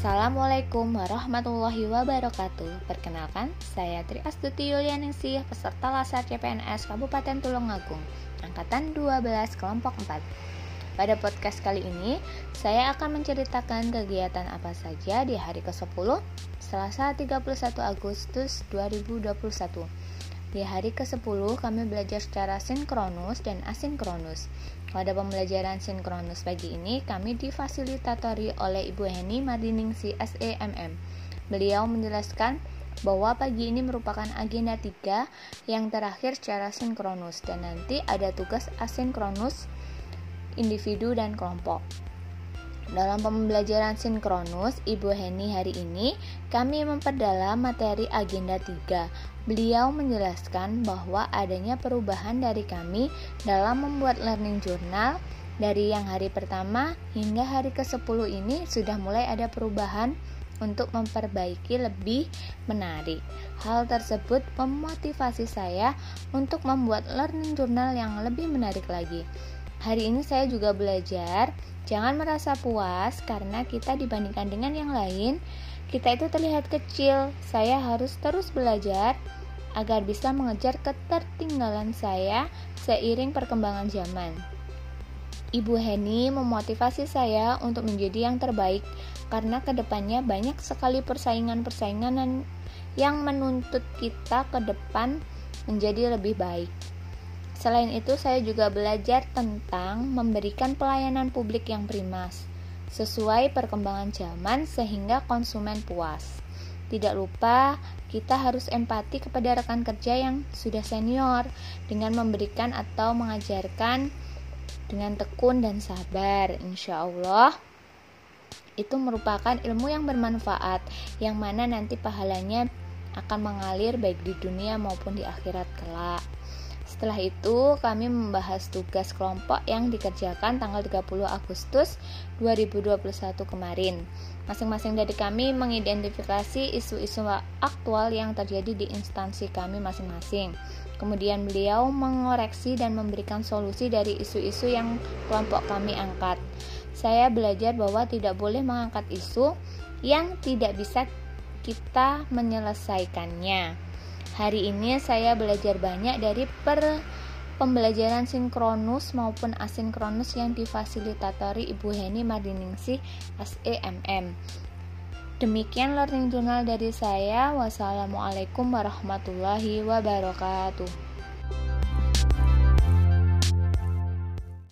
Assalamualaikum warahmatullahi wabarakatuh. Perkenalkan, saya Tri Astuti Yulianingsih Peserta Lasar CPNS Kabupaten Tulungagung Angkatan 12 Kelompok 4 Pada podcast kali ini, saya akan menceritakan kegiatan apa saja di hari ke-10 Selasa 31 Agustus 2021 di hari ke-10 kami belajar secara sinkronus dan asinkronus. Pada pembelajaran sinkronus pagi ini kami difasilitatori oleh Ibu Heni Mardiningsi SEMM. Beliau menjelaskan bahwa pagi ini merupakan agenda 3 yang terakhir secara sinkronus dan nanti ada tugas asinkronus individu dan kelompok. Dalam pembelajaran sinkronus Ibu Heni hari ini, kami memperdalam materi agenda 3. Beliau menjelaskan bahwa adanya perubahan dari kami dalam membuat learning journal dari yang hari pertama hingga hari ke-10 ini sudah mulai ada perubahan untuk memperbaiki lebih menarik. Hal tersebut memotivasi saya untuk membuat learning journal yang lebih menarik lagi. Hari ini saya juga belajar Jangan merasa puas karena kita dibandingkan dengan yang lain, kita itu terlihat kecil. Saya harus terus belajar agar bisa mengejar ketertinggalan saya seiring perkembangan zaman. Ibu Heni memotivasi saya untuk menjadi yang terbaik karena ke depannya banyak sekali persaingan-persaingan yang menuntut kita ke depan menjadi lebih baik. Selain itu, saya juga belajar tentang memberikan pelayanan publik yang primas, sesuai perkembangan zaman sehingga konsumen puas. Tidak lupa, kita harus empati kepada rekan kerja yang sudah senior dengan memberikan atau mengajarkan dengan tekun dan sabar. Insya Allah, itu merupakan ilmu yang bermanfaat, yang mana nanti pahalanya akan mengalir baik di dunia maupun di akhirat kelak. Setelah itu, kami membahas tugas kelompok yang dikerjakan tanggal 30 Agustus 2021 kemarin. Masing-masing dari kami mengidentifikasi isu-isu aktual yang terjadi di instansi kami masing-masing. Kemudian beliau mengoreksi dan memberikan solusi dari isu-isu yang kelompok kami angkat. Saya belajar bahwa tidak boleh mengangkat isu yang tidak bisa kita menyelesaikannya. Hari ini saya belajar banyak dari per pembelajaran sinkronus maupun asinkronus yang difasilitatori Ibu Heni Mardiningsih SEMM. Demikian learning journal dari saya. Wassalamualaikum warahmatullahi wabarakatuh.